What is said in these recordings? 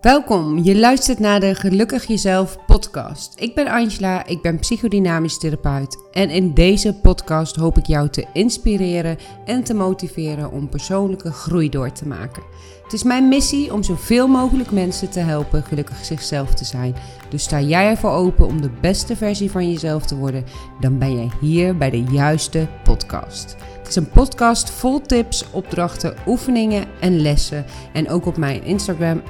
Welkom, je luistert naar de Gelukkig Jezelf podcast. Ik ben Angela, ik ben psychodynamisch therapeut en in deze podcast hoop ik jou te inspireren en te motiveren om persoonlijke groei door te maken. Het is mijn missie om zoveel mogelijk mensen te helpen gelukkig zichzelf te zijn. Dus sta jij ervoor open om de beste versie van jezelf te worden, dan ben jij hier bij de juiste podcast. Het is een podcast vol tips, opdrachten, oefeningen en lessen. En ook op mijn Instagram,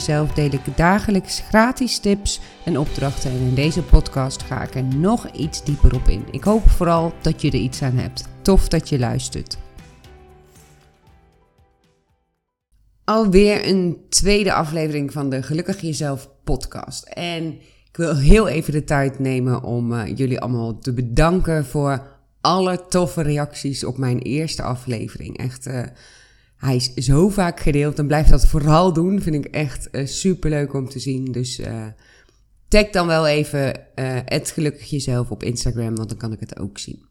@gelukkigjezelf, deel ik dagelijks gratis tips en opdrachten. En in deze podcast ga ik er nog iets dieper op in. Ik hoop vooral dat je er iets aan hebt. Tof dat je luistert. Alweer een tweede aflevering van de Gelukkig Jezelf podcast. En ik wil heel even de tijd nemen om uh, jullie allemaal te bedanken voor alle toffe reacties op mijn eerste aflevering. Echt, uh, hij is zo vaak gedeeld en blijf dat vooral doen. Vind ik echt uh, super leuk om te zien. Dus uh, tag dan wel even het gelukkig jezelf op Instagram, want dan kan ik het ook zien.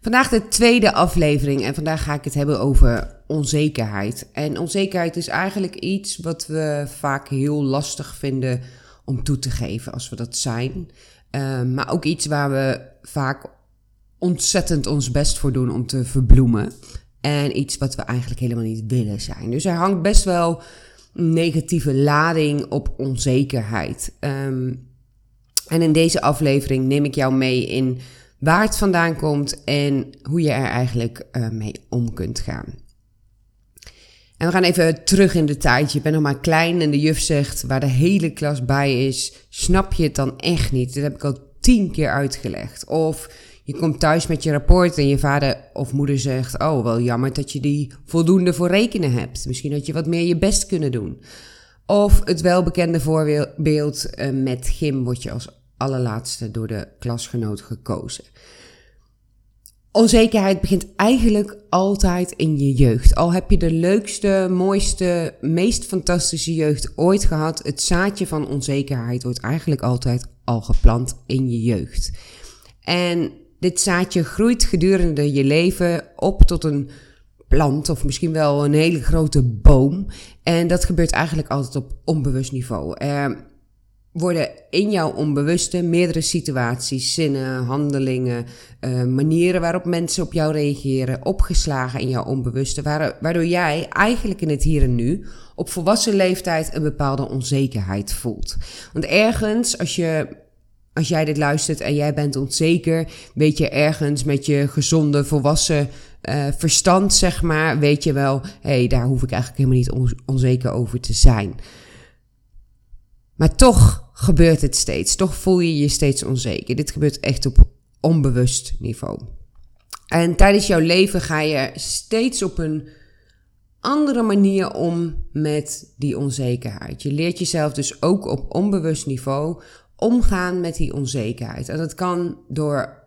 Vandaag de tweede aflevering en vandaag ga ik het hebben over onzekerheid. En onzekerheid is eigenlijk iets wat we vaak heel lastig vinden om toe te geven als we dat zijn. maar ook iets waar we vaak ontzettend ons best voor doen om te verbloemen. En iets wat we eigenlijk helemaal niet willen zijn. Dus er hangt best wel negatieve lading op onzekerheid. Um, en in deze aflevering neem ik jou mee in waar het vandaan komt en hoe je er eigenlijk uh, mee om kunt gaan. En we gaan even terug in de tijd. Je bent nog maar klein en de juf zegt waar de hele klas bij is. Snap je het dan echt niet? Dat heb ik al tien keer uitgelegd. Of je komt thuis met je rapport en je vader of moeder zegt: Oh, wel jammer dat je die voldoende voor rekenen hebt. Misschien had je wat meer je best kunnen doen. Of het welbekende voorbeeld uh, met gym word je als allerlaatste door de klasgenoot gekozen. Onzekerheid begint eigenlijk altijd in je jeugd. Al heb je de leukste, mooiste, meest fantastische jeugd ooit gehad, het zaadje van onzekerheid wordt eigenlijk altijd al geplant in je jeugd. En dit zaadje groeit gedurende je leven op tot een plant of misschien wel een hele grote boom. En dat gebeurt eigenlijk altijd op onbewust niveau. Er worden in jouw onbewuste meerdere situaties, zinnen, handelingen, uh, manieren waarop mensen op jou reageren, opgeslagen in jouw onbewuste, waardoor jij eigenlijk in het hier en nu op volwassen leeftijd een bepaalde onzekerheid voelt. Want ergens, als je als jij dit luistert en jij bent onzeker, weet je ergens met je gezonde, volwassen uh, verstand, zeg maar, weet je wel, hé, hey, daar hoef ik eigenlijk helemaal niet onzeker over te zijn. Maar toch gebeurt het steeds. Toch voel je je steeds onzeker. Dit gebeurt echt op onbewust niveau. En tijdens jouw leven ga je steeds op een andere manier om met die onzekerheid. Je leert jezelf dus ook op onbewust niveau omgaan met die onzekerheid. En dat kan door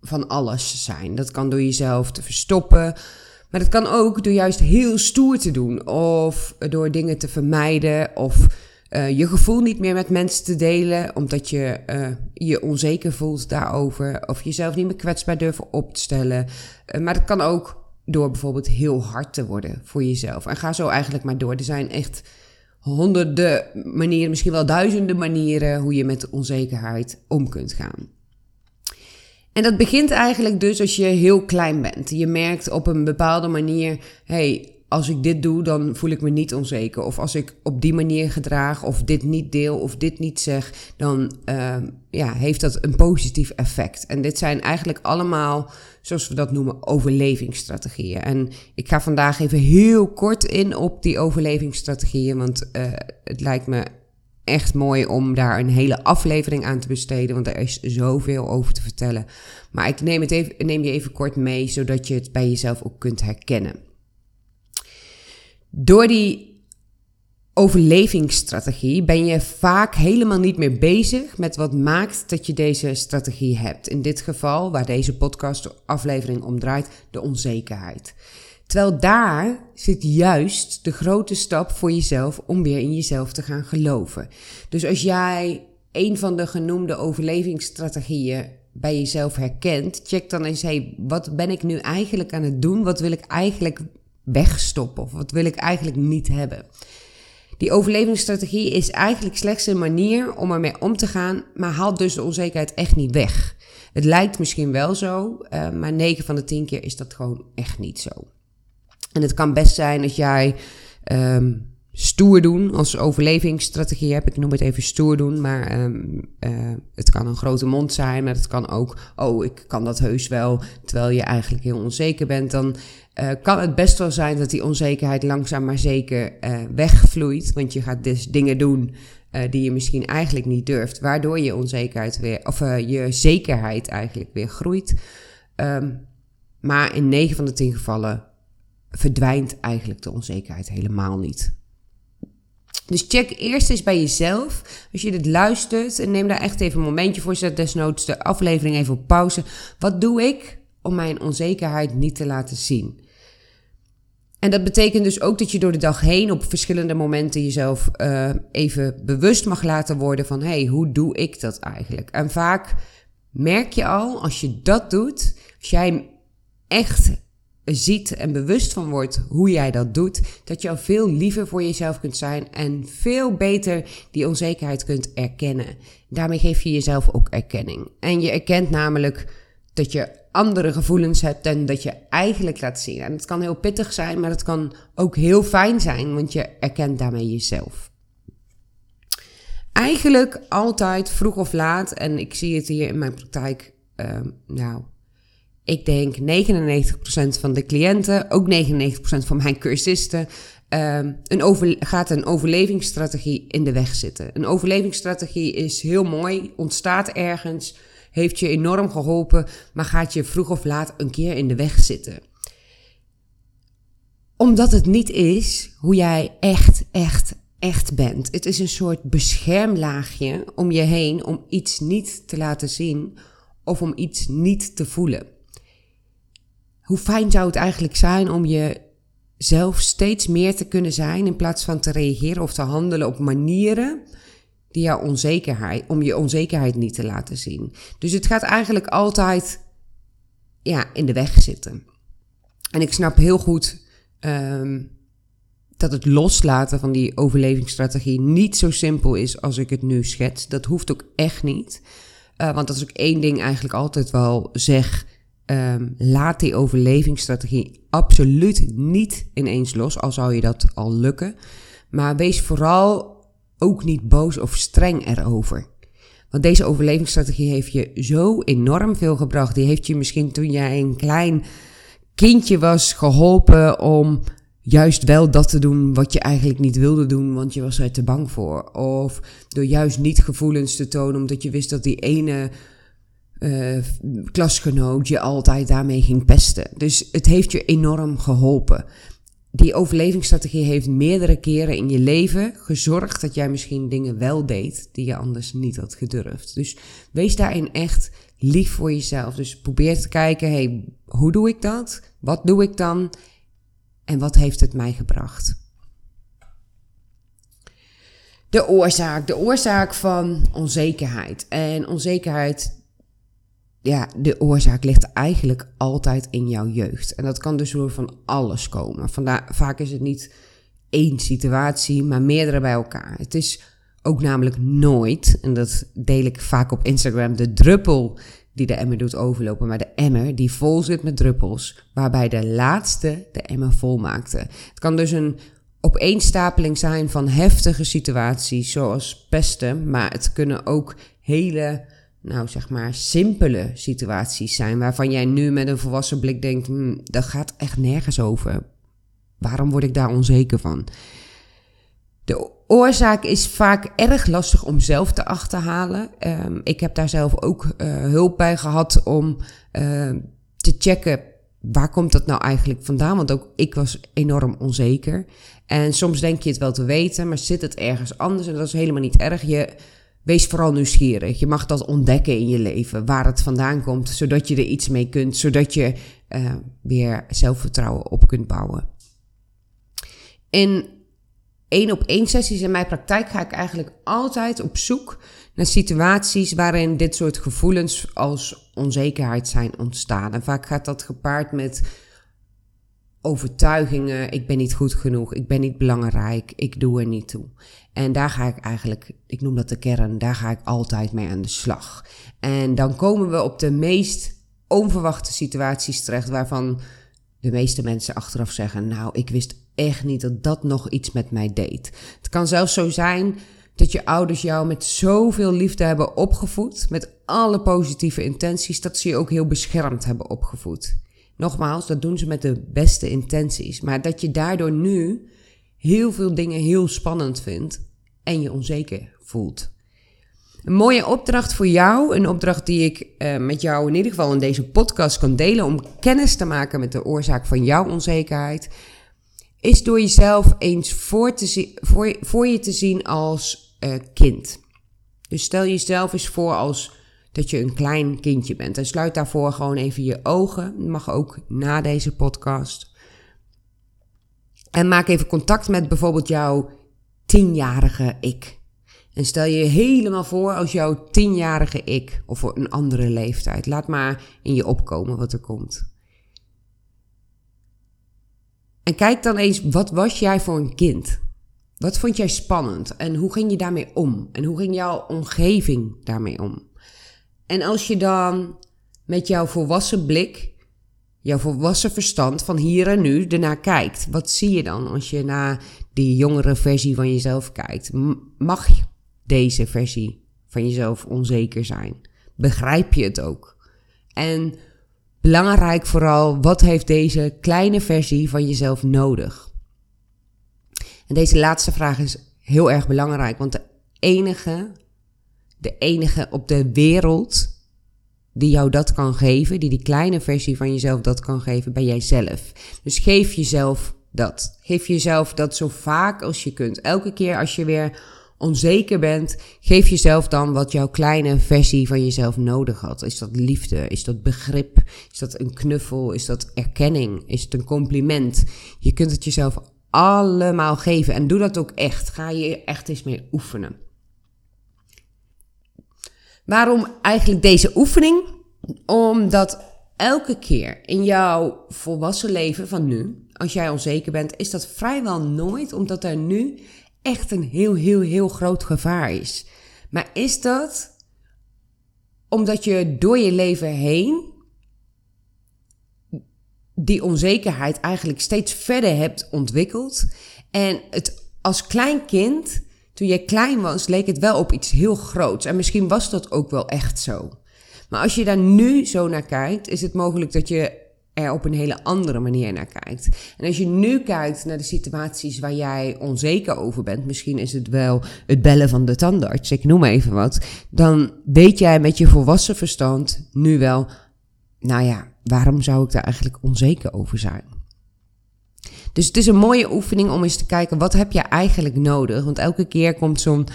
van alles zijn. Dat kan door jezelf te verstoppen. Maar dat kan ook door juist heel stoer te doen. Of door dingen te vermijden. Of uh, je gevoel niet meer met mensen te delen. Omdat je uh, je onzeker voelt daarover. Of jezelf niet meer kwetsbaar durven op te stellen. Uh, maar dat kan ook door bijvoorbeeld heel hard te worden voor jezelf. En ga zo eigenlijk maar door. Er zijn echt honderden manieren, misschien wel duizenden manieren hoe je met onzekerheid om kunt gaan. En dat begint eigenlijk dus als je heel klein bent. Je merkt op een bepaalde manier, hey, als ik dit doe, dan voel ik me niet onzeker. Of als ik op die manier gedraag, of dit niet deel, of dit niet zeg, dan uh, ja, heeft dat een positief effect. En dit zijn eigenlijk allemaal, zoals we dat noemen, overlevingsstrategieën. En ik ga vandaag even heel kort in op die overlevingsstrategieën, want uh, het lijkt me echt mooi om daar een hele aflevering aan te besteden, want er is zoveel over te vertellen. Maar ik neem, het even, neem je even kort mee, zodat je het bij jezelf ook kunt herkennen. Door die overlevingsstrategie ben je vaak helemaal niet meer bezig met wat maakt dat je deze strategie hebt. In dit geval, waar deze podcast-aflevering om draait, de onzekerheid. Terwijl daar zit juist de grote stap voor jezelf om weer in jezelf te gaan geloven. Dus als jij een van de genoemde overlevingsstrategieën bij jezelf herkent, check dan eens: hey, wat ben ik nu eigenlijk aan het doen? Wat wil ik eigenlijk wegstoppen? Of wat wil ik eigenlijk niet hebben? Die overlevingsstrategie is eigenlijk slechts een manier om ermee om te gaan, maar haalt dus de onzekerheid echt niet weg. Het lijkt misschien wel zo, uh, maar 9 van de 10 keer is dat gewoon echt niet zo. En het kan best zijn dat jij um, stoer doen als overlevingsstrategie hebt. Ik noem het even stoer doen, maar um, uh, het kan een grote mond zijn, maar het kan ook, oh, ik kan dat heus wel, terwijl je eigenlijk heel onzeker bent. Dan uh, kan het best wel zijn dat die onzekerheid langzaam maar zeker uh, wegvloeit, want je gaat dus dingen doen die je misschien eigenlijk niet durft, waardoor je onzekerheid weer, of je zekerheid eigenlijk weer groeit. Um, maar in 9 van de 10 gevallen verdwijnt eigenlijk de onzekerheid helemaal niet. Dus check eerst eens bij jezelf, als je dit luistert, en neem daar echt even een momentje voor. Zet desnoods de aflevering even op pauze. Wat doe ik om mijn onzekerheid niet te laten zien? En dat betekent dus ook dat je door de dag heen op verschillende momenten jezelf uh, even bewust mag laten worden van, hey, hoe doe ik dat eigenlijk? En vaak merk je al, als je dat doet, als jij echt ziet en bewust van wordt hoe jij dat doet, dat je al veel liever voor jezelf kunt zijn en veel beter die onzekerheid kunt erkennen. Daarmee geef je jezelf ook erkenning. En je erkent namelijk dat je andere gevoelens hebt en dat je eigenlijk laat zien. En het kan heel pittig zijn, maar het kan ook heel fijn zijn, want je erkent daarmee jezelf. Eigenlijk altijd vroeg of laat, en ik zie het hier in mijn praktijk, uh, nou, ik denk 99% van de cliënten, ook 99% van mijn cursisten, uh, een gaat een overlevingsstrategie in de weg zitten. Een overlevingsstrategie is heel mooi, ontstaat ergens, heeft je enorm geholpen, maar gaat je vroeg of laat een keer in de weg zitten. Omdat het niet is hoe jij echt, echt, echt bent. Het is een soort beschermlaagje om je heen om iets niet te laten zien of om iets niet te voelen. Hoe fijn zou het eigenlijk zijn om jezelf steeds meer te kunnen zijn in plaats van te reageren of te handelen op manieren die jouw onzekerheid, om je onzekerheid niet te laten zien. Dus het gaat eigenlijk altijd ja, in de weg zitten. En ik snap heel goed um, dat het loslaten van die overlevingsstrategie niet zo simpel is als ik het nu schets. Dat hoeft ook echt niet. Uh, want dat is ook één ding eigenlijk altijd wel zeg Um, laat die overlevingsstrategie absoluut niet ineens los, al zou je dat al lukken. Maar wees vooral ook niet boos of streng erover. Want deze overlevingsstrategie heeft je zo enorm veel gebracht. Die heeft je misschien toen jij een klein kindje was geholpen om juist wel dat te doen wat je eigenlijk niet wilde doen, want je was er te bang voor. Of door juist niet gevoelens te tonen, omdat je wist dat die ene uh, klasgenoot je altijd daarmee ging pesten. Dus het heeft je enorm geholpen. Die overlevingsstrategie heeft meerdere keren in je leven gezorgd dat jij misschien dingen wel deed die je anders niet had gedurfd. Dus wees daarin echt lief voor jezelf. Dus probeer te kijken, hey, hoe doe ik dat? Wat doe ik dan? En wat heeft het mij gebracht? De oorzaak, de oorzaak van onzekerheid. En onzekerheid ja, de oorzaak ligt eigenlijk altijd in jouw jeugd. En dat kan dus door van alles komen. Vandaar, vaak is het niet één situatie, maar meerdere bij elkaar. Het is ook namelijk nooit, en dat deel ik vaak op Instagram, de druppel die de emmer doet overlopen, maar de emmer die vol zit met druppels, waarbij de laatste de emmer vol maakte. Het kan dus een opeenstapeling zijn van heftige situaties, zoals pesten, maar het kunnen ook hele nou zeg maar, simpele situaties zijn waarvan jij nu met een volwassen blik denkt, hm, dat gaat echt nergens over. Waarom word ik daar onzeker van? De oorzaak is vaak erg lastig om zelf te achterhalen. Um, ik heb daar zelf ook uh, hulp bij gehad om uh, te checken waar komt dat nou eigenlijk vandaan? Want ook ik was enorm onzeker. En soms denk je het wel te weten, maar zit het ergens anders en dat is helemaal niet erg. Je Wees vooral nieuwsgierig. Je mag dat ontdekken in je leven, waar het vandaan komt, zodat je er iets mee kunt, zodat je uh, weer zelfvertrouwen op kunt bouwen. In één op één sessies in mijn praktijk ga ik eigenlijk altijd op zoek naar situaties waarin dit soort gevoelens als onzekerheid zijn ontstaan. En vaak gaat dat gepaard met overtuigingen. Ik ben niet goed genoeg, ik ben niet belangrijk, ik doe er niet toe. En daar ga ik eigenlijk, ik noem dat de kern, daar ga ik altijd mee aan de slag. En dan komen we op de meest onverwachte situaties terecht waarvan de meeste mensen achteraf zeggen: Nou, ik wist echt niet dat dat nog iets met mij deed. Het kan zelfs zo zijn dat je ouders jou met zoveel liefde hebben opgevoed, met alle positieve intenties, dat ze je ook heel beschermd hebben opgevoed. Nogmaals, dat doen ze met de beste intenties, maar dat je daardoor nu heel veel dingen heel spannend vindt en je onzeker voelt. Een mooie opdracht voor jou, een opdracht die ik uh, met jou in ieder geval in deze podcast kan delen om kennis te maken met de oorzaak van jouw onzekerheid, is door jezelf eens voor, te voor, voor je te zien als uh, kind. Dus stel jezelf eens voor als dat je een klein kindje bent. En sluit daarvoor gewoon even je ogen. mag ook na deze podcast. En maak even contact met bijvoorbeeld jouw tienjarige ik. En stel je helemaal voor als jouw tienjarige ik, of een andere leeftijd. Laat maar in je opkomen wat er komt. En kijk dan eens, wat was jij voor een kind? Wat vond jij spannend en hoe ging je daarmee om? En hoe ging jouw omgeving daarmee om? En als je dan met jouw volwassen blik, jouw volwassen verstand van hier en nu ernaar kijkt, wat zie je dan als je naar die jongere versie van jezelf kijkt? Mag deze versie van jezelf onzeker zijn? Begrijp je het ook? En belangrijk vooral, wat heeft deze kleine versie van jezelf nodig? En deze laatste vraag is heel erg belangrijk, want de enige, de enige op de wereld die jou dat kan geven, die die kleine versie van jezelf dat kan geven, ben jij zelf. Dus geef jezelf dat. Geef jezelf dat zo vaak als je kunt. Elke keer als je weer onzeker bent, geef jezelf dan wat jouw kleine versie van jezelf nodig had. Is dat liefde? Is dat begrip? Is dat een knuffel? Is dat erkenning? Is het een compliment? Je kunt het jezelf allemaal geven en doe dat ook echt. Ga je echt eens mee oefenen. Waarom eigenlijk deze oefening? Omdat elke keer in jouw volwassen leven van nu, als jij onzeker bent, is dat vrijwel nooit omdat er nu echt een heel, heel, heel groot gevaar is. Maar is dat omdat je door je leven heen die onzekerheid eigenlijk steeds verder hebt ontwikkeld en het als klein kind toen jij klein was, leek het wel op iets heel groots. En misschien was dat ook wel echt zo. Maar als je daar nu zo naar kijkt, is het mogelijk dat je er op een hele andere manier naar kijkt. En als je nu kijkt naar de situaties waar jij onzeker over bent, misschien is het wel het bellen van de tandarts, ik noem even wat, dan weet jij met je volwassen verstand nu wel, nou ja, waarom zou ik daar eigenlijk onzeker over zijn? Dus het is een mooie oefening om eens te kijken wat heb je eigenlijk nodig. Want elke keer komt zo'n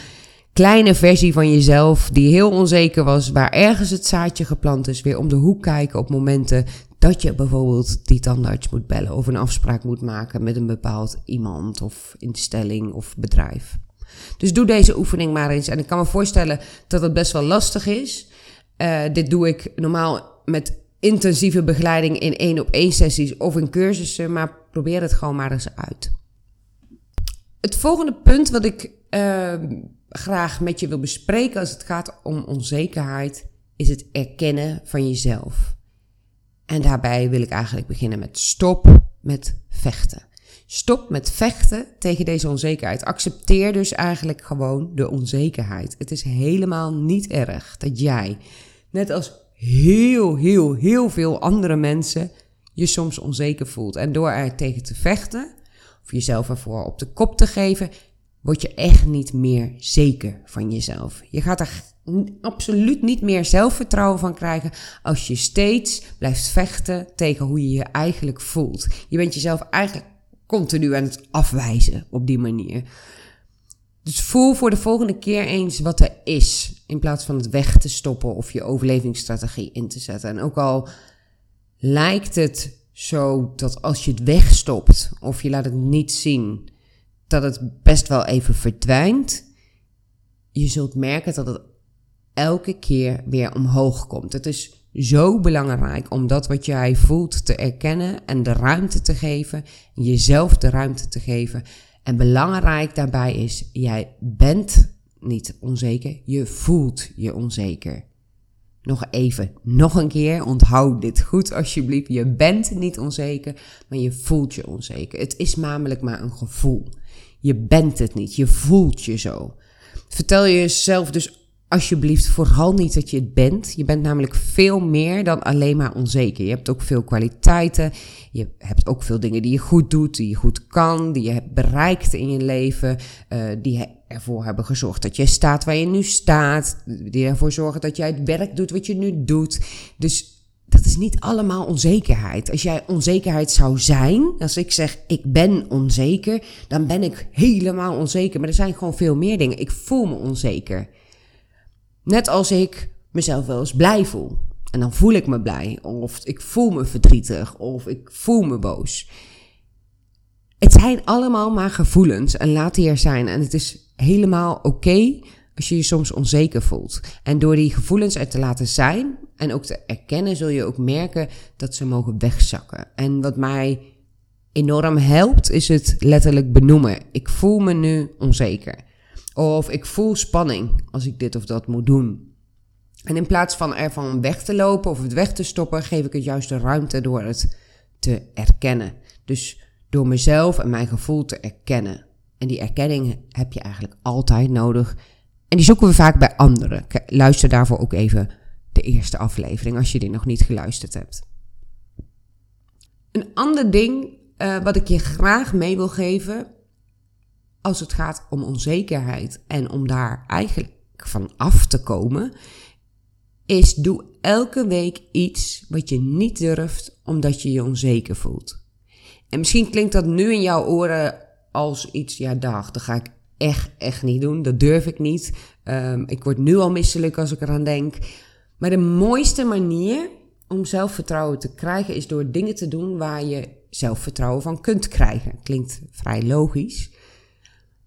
kleine versie van jezelf die heel onzeker was, waar ergens het zaadje geplant is, weer om de hoek kijken op momenten dat je bijvoorbeeld die tandarts moet bellen of een afspraak moet maken met een bepaald iemand of instelling of bedrijf. Dus doe deze oefening maar eens. En ik kan me voorstellen dat het best wel lastig is. Uh, dit doe ik normaal met intensieve begeleiding in één op één sessies of in cursussen, maar probeer het gewoon maar eens uit. Het volgende punt wat ik uh, graag met je wil bespreken als het gaat om onzekerheid, is het erkennen van jezelf. En daarbij wil ik eigenlijk beginnen met stop met vechten. Stop met vechten tegen deze onzekerheid. Accepteer dus eigenlijk gewoon de onzekerheid. Het is helemaal niet erg dat jij, net als heel, heel, heel veel andere mensen je soms onzeker voelt. En door er tegen te vechten, of jezelf ervoor op de kop te geven, word je echt niet meer zeker van jezelf. Je gaat er absoluut niet meer zelfvertrouwen van krijgen als je steeds blijft vechten tegen hoe je je eigenlijk voelt. Je bent jezelf eigenlijk continu aan het afwijzen op die manier. Dus voel voor de volgende keer eens wat er is, in plaats van het weg te stoppen of je overlevingsstrategie in te zetten. En ook al lijkt het zo dat als je het wegstopt of je laat het niet zien, dat het best wel even verdwijnt. Je zult merken dat het elke keer weer omhoog komt. Het is zo belangrijk om dat wat jij voelt te erkennen en de ruimte te geven, jezelf de ruimte te geven. En belangrijk daarbij is, jij bent niet onzeker, je voelt je onzeker. Nog even, nog een keer, onthoud dit goed alsjeblieft. Je bent niet onzeker, maar je voelt je onzeker. Het is namelijk maar een gevoel. Je bent het niet, je voelt je zo. Vertel jezelf dus alsjeblieft vooral niet dat je het bent. Je bent namelijk veel meer dan alleen maar onzeker. Je hebt ook veel kwaliteiten. Je hebt ook veel dingen die je goed doet, die je goed kan, die je hebt bereikt in je leven, uh, die ervoor hebben gezorgd dat je staat waar je nu staat, die ervoor zorgen dat jij het werk doet wat je nu doet. Dus dat is niet allemaal onzekerheid. Als jij onzekerheid zou zijn, als ik zeg ik ben onzeker, dan ben ik helemaal onzeker. Maar er zijn gewoon veel meer dingen. Ik voel me onzeker. Net als ik mezelf wel eens blij voel. En dan voel ik me blij. Of ik voel me verdrietig. Of ik voel me boos. Het zijn allemaal maar gevoelens. En laat die er zijn. En het is helemaal oké als je je soms onzeker voelt. En door die gevoelens er te laten zijn en ook te erkennen, zul je ook merken dat ze mogen wegzakken. En wat mij enorm helpt, is het letterlijk benoemen. Ik voel me nu onzeker. Of ik voel spanning als ik dit of dat moet doen. En in plaats van ervan weg te lopen of het weg te stoppen, geef ik het juist de ruimte door het te erkennen. Dus door mezelf en mijn gevoel te erkennen. En die erkenning heb je eigenlijk altijd nodig. En die zoeken we vaak bij anderen. Luister daarvoor ook even de eerste aflevering als je die nog niet geluisterd hebt. Een ander ding uh, wat ik je graag mee wil geven als het gaat om onzekerheid en om daar eigenlijk van af te komen, is doe elke week iets wat je niet durft omdat je je onzeker voelt. En misschien klinkt dat nu in jouw oren als iets, ja dag, dat ga ik echt, echt niet doen. Dat durf ik niet. Um, ik word nu al misselijk als ik eraan denk. Maar de mooiste manier om zelfvertrouwen te krijgen is door dingen te doen waar je zelfvertrouwen van kunt krijgen. Klinkt vrij logisch.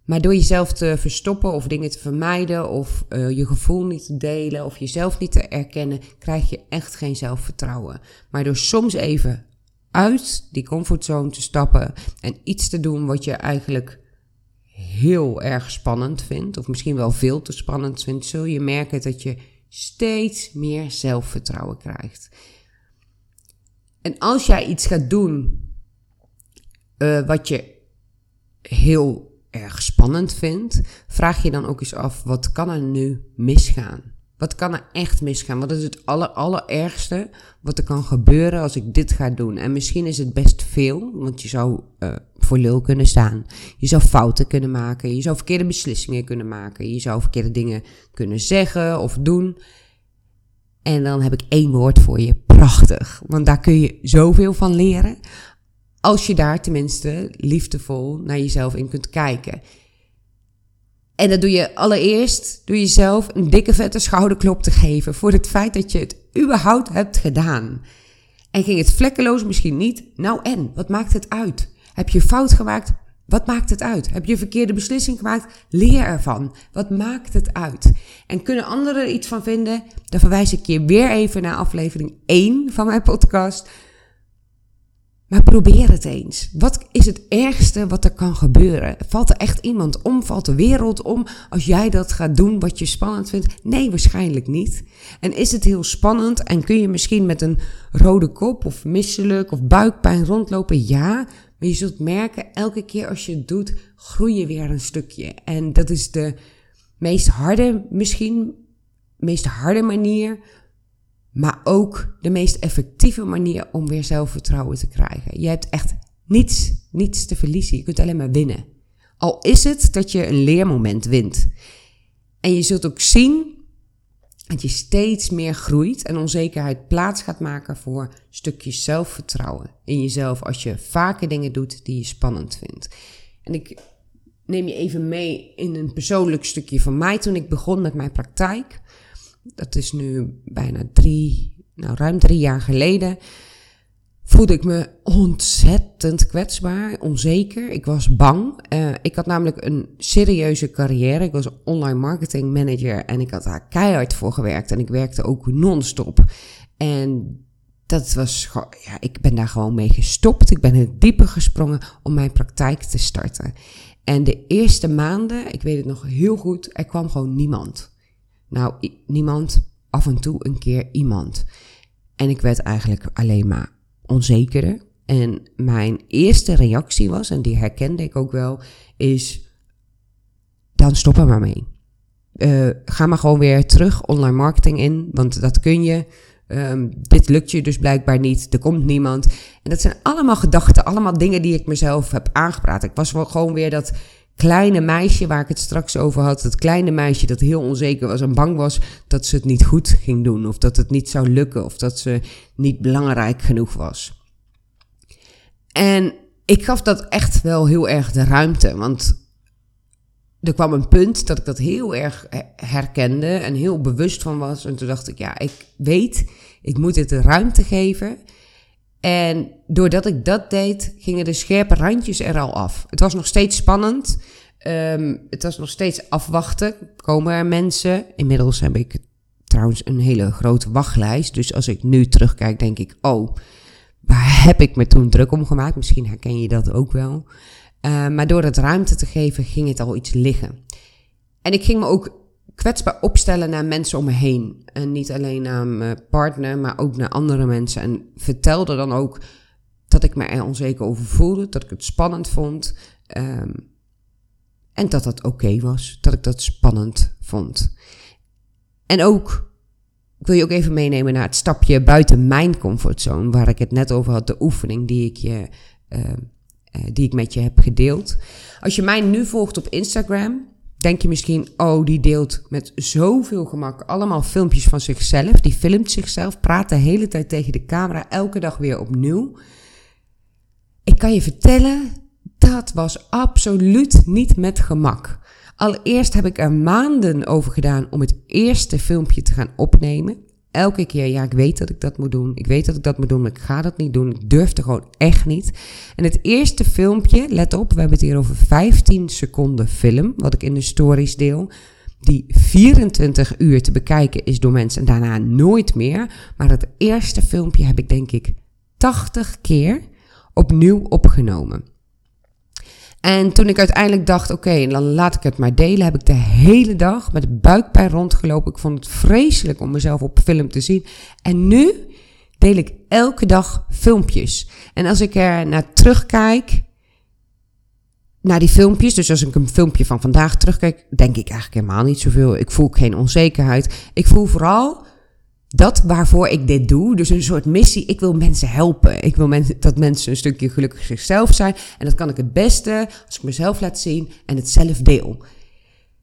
Maar door jezelf te verstoppen of dingen te vermijden of uh, je gevoel niet te delen of jezelf niet te erkennen, krijg je echt geen zelfvertrouwen. Maar door soms even uit die comfortzone te stappen en iets te doen wat je eigenlijk heel erg spannend vindt, of misschien wel veel te spannend vindt, zul je merken dat je steeds meer zelfvertrouwen krijgt. En als jij iets gaat doen uh, wat je heel erg spannend vindt, vraag je dan ook eens af: wat kan er nu misgaan? Wat kan er echt misgaan? Wat is het aller, allerergste wat er kan gebeuren als ik dit ga doen? En misschien is het best veel, want je zou uh, voor lul kunnen staan. Je zou fouten kunnen maken. Je zou verkeerde beslissingen kunnen maken. Je zou verkeerde dingen kunnen zeggen of doen. En dan heb ik één woord voor je: prachtig. Want daar kun je zoveel van leren. Als je daar tenminste liefdevol naar jezelf in kunt kijken. En dat doe je allereerst door jezelf een dikke vette schouderklop te geven voor het feit dat je het überhaupt hebt gedaan. En ging het vlekkeloos misschien niet? Nou en, wat maakt het uit? Heb je fout gemaakt? Wat maakt het uit? Heb je een verkeerde beslissing gemaakt? Leer ervan. Wat maakt het uit? En kunnen anderen er iets van vinden? Dan verwijs ik je weer even naar aflevering 1 van mijn podcast. Maar probeer het eens. Wat is het ergste wat er kan gebeuren? Valt er echt iemand om? Valt de wereld om als jij dat gaat doen wat je spannend vindt? Nee, waarschijnlijk niet. En is het heel spannend en kun je misschien met een rode kop of misselijk of buikpijn rondlopen? Ja, maar je zult merken, elke keer als je het doet, groei je weer een stukje. En dat is de meest harde, misschien meest harde manier maar ook de meest effectieve manier om weer zelfvertrouwen te krijgen. Je hebt echt niets, niets te verliezen. Je kunt alleen maar winnen. Al is het dat je een leermoment wint. En je zult ook zien dat je steeds meer groeit en onzekerheid plaats gaat maken voor stukjes zelfvertrouwen in jezelf als je vaker dingen doet die je spannend vindt. En ik neem je even mee in een persoonlijk stukje van mij toen ik begon met mijn praktijk dat is nu bijna drie, nou ruim drie jaar geleden, voelde ik me ontzettend kwetsbaar, onzeker. Ik was bang. Uh, ik had namelijk een serieuze carrière. Ik was online marketing manager en ik had daar keihard voor gewerkt. En ik werkte ook non-stop. En dat was ja, ik ben daar gewoon mee gestopt. Ik ben er dieper gesprongen om mijn praktijk te starten. En de eerste maanden, ik weet het nog heel goed, er kwam gewoon niemand. Nou, niemand, af en toe een keer iemand. En ik werd eigenlijk alleen maar onzekerder. En mijn eerste reactie was, en die herkende ik ook wel, is: dan stop er maar mee. Uh, ga maar gewoon weer terug online marketing in, want dat kun je. Um, dit lukt je dus blijkbaar niet. Er komt niemand. En dat zijn allemaal gedachten, allemaal dingen die ik mezelf heb aangepraat. Ik was gewoon weer dat kleine meisje waar ik het straks over had. Dat kleine meisje dat heel onzeker was en bang was dat ze het niet goed ging doen. Of dat het niet zou lukken. Of dat ze niet belangrijk genoeg was. En ik gaf dat echt wel heel erg de ruimte. Want er kwam een punt dat ik dat heel erg herkende en heel bewust van was. En toen dacht ik, ja, ik weet, ik moet het de ruimte geven. En doordat ik dat deed, gingen de scherpe randjes er al af. Het was nog steeds spannend. Um, het was nog steeds afwachten. Komen er mensen? Inmiddels heb ik trouwens een hele grote wachtlijst. Dus als ik nu terugkijk, denk ik: oh, waar heb ik me toen druk om gemaakt? Misschien herken je dat ook wel. Uh, maar door het ruimte te geven, ging het al iets liggen. En ik ging me ook kwetsbaar opstellen naar mensen om me heen. En niet alleen naar mijn partner, maar ook naar andere mensen. En vertelde dan ook dat ik me er onzeker over voelde, dat ik het spannend vond. Um, en dat dat oké was, dat ik dat spannend vond. En ook, ik wil je ook even meenemen naar het stapje buiten mijn comfortzone, waar ik het net over had, de oefening die ik, je, uh, die ik met je heb gedeeld. Als je mij nu volgt op Instagram, denk je misschien, oh, die deelt met zoveel gemak allemaal filmpjes van zichzelf. Die filmt zichzelf, praat de hele tijd tegen de camera, elke dag weer opnieuw. Ik kan je vertellen, dat was absoluut niet met gemak. Allereerst heb ik er maanden over gedaan om het eerste filmpje te gaan opnemen elke keer, ja, ik weet dat ik dat moet doen. Ik weet dat ik dat moet doen, maar ik ga dat niet doen. Ik durf er gewoon echt niet. En het eerste filmpje, let op, we hebben het hier over 15 seconden film, wat ik in de stories deel. Die 24 uur te bekijken is door mensen en daarna nooit meer. Maar het eerste filmpje heb ik denk ik 80 keer opnieuw opgenomen. En toen ik uiteindelijk dacht, oké, dan laat ik het maar delen, heb ik de hele dag met buikpijn rondgelopen. Ik vond het vreselijk om mezelf op film te zien. En nu deel ik elke dag filmpjes. En als ik er naar terugkijk, naar die filmpjes, dus als ik een filmpje van vandaag terugkijk, denk ik eigenlijk helemaal niet zoveel. Ik voel geen onzekerheid. Ik voel vooral dat waarvoor ik dit doe, dus een soort missie. Ik wil mensen helpen. Ik wil dat mensen een stukje gelukkig zichzelf zijn. En dat kan ik het beste als ik mezelf laat zien en het zelf deel.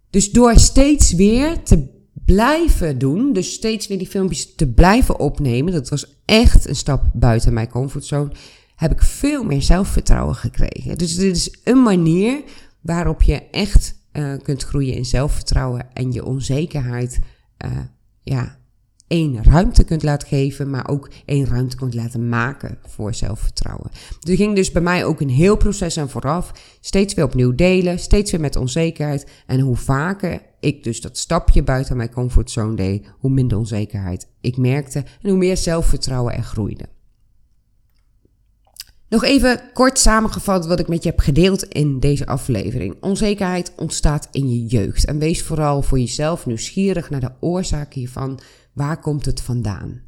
Dus door steeds weer te blijven doen, dus steeds weer die filmpjes te blijven opnemen, dat was echt een stap buiten mijn comfortzone, heb ik veel meer zelfvertrouwen gekregen. Dus dit is een manier waarop je echt uh, kunt groeien in zelfvertrouwen en je onzekerheid uh, ja, één ruimte kunt laten geven, maar ook één ruimte kunt laten maken voor zelfvertrouwen. Er ging dus bij mij ook een heel proces aan vooraf. Steeds weer opnieuw delen, steeds weer met onzekerheid. En hoe vaker ik dus dat stapje buiten mijn comfortzone deed, hoe minder onzekerheid ik merkte en hoe meer zelfvertrouwen er groeide. Nog even kort samengevat wat ik met je heb gedeeld in deze aflevering. Onzekerheid ontstaat in je jeugd. En wees vooral voor jezelf nieuwsgierig naar de oorzaak hiervan. Waar komt het vandaan?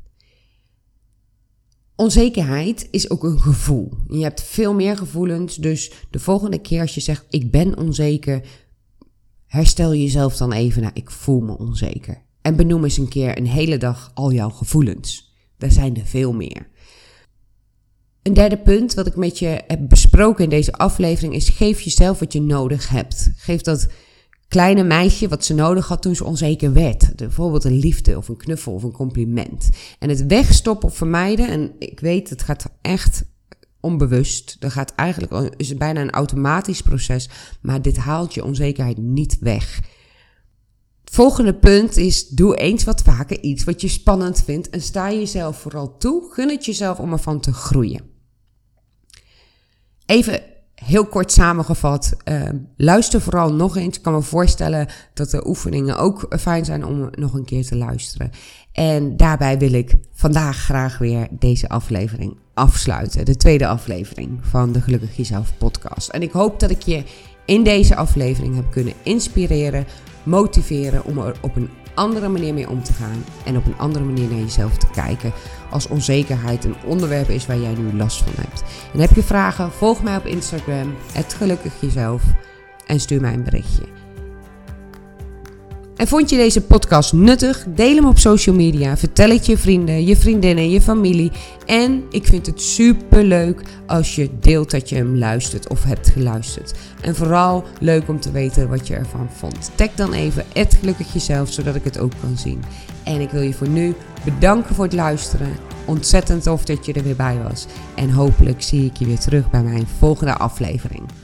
Onzekerheid is ook een gevoel. Je hebt veel meer gevoelens, dus de volgende keer als je zegt ik ben onzeker, herstel jezelf dan even naar ik voel me onzeker. En benoem eens een keer een hele dag al jouw gevoelens. Er zijn er veel meer. Een derde punt wat ik met je heb besproken in deze aflevering is geef jezelf wat je nodig hebt. Geef dat kleine meisje wat ze nodig had toen ze onzeker werd. Bijvoorbeeld een liefde of een knuffel of een compliment. En het wegstoppen of vermijden, en ik weet, het gaat echt onbewust. Dat gaat eigenlijk, is het bijna een automatisch proces, maar dit haalt je onzekerheid niet weg. Volgende punt is, doe eens wat vaker iets wat je spannend vindt en sta jezelf vooral toe. Gun het jezelf om ervan te groeien. Even heel kort samengevat, uh, luister vooral nog eens. Ik kan me voorstellen dat de oefeningen ook fijn zijn om nog een keer te luisteren. En daarbij wil ik vandaag graag weer deze aflevering afsluiten. De tweede aflevering van de Gelukkig Jezelf podcast. En ik hoop dat ik je in deze aflevering heb kunnen inspireren, motiveren om er op een andere manier mee om te gaan en op een andere manier naar jezelf te kijken als onzekerheid een onderwerp is waar jij nu last van hebt. En heb je vragen, volg mij op Instagram, het gelukkig jezelf en stuur mij een berichtje. En vond je deze podcast nuttig? Deel hem op social media. Vertel het je vrienden, je vriendinnen, je familie. En ik vind het super leuk als je deelt dat je hem luistert of hebt geluisterd. En vooral leuk om te weten wat je ervan vond. Tag dan even het gelukkig jezelf, zodat ik het ook kan zien. En ik wil je voor nu bedanken voor het luisteren. Ontzettend tof dat je er weer bij was. En hopelijk zie ik je weer terug bij mijn volgende aflevering.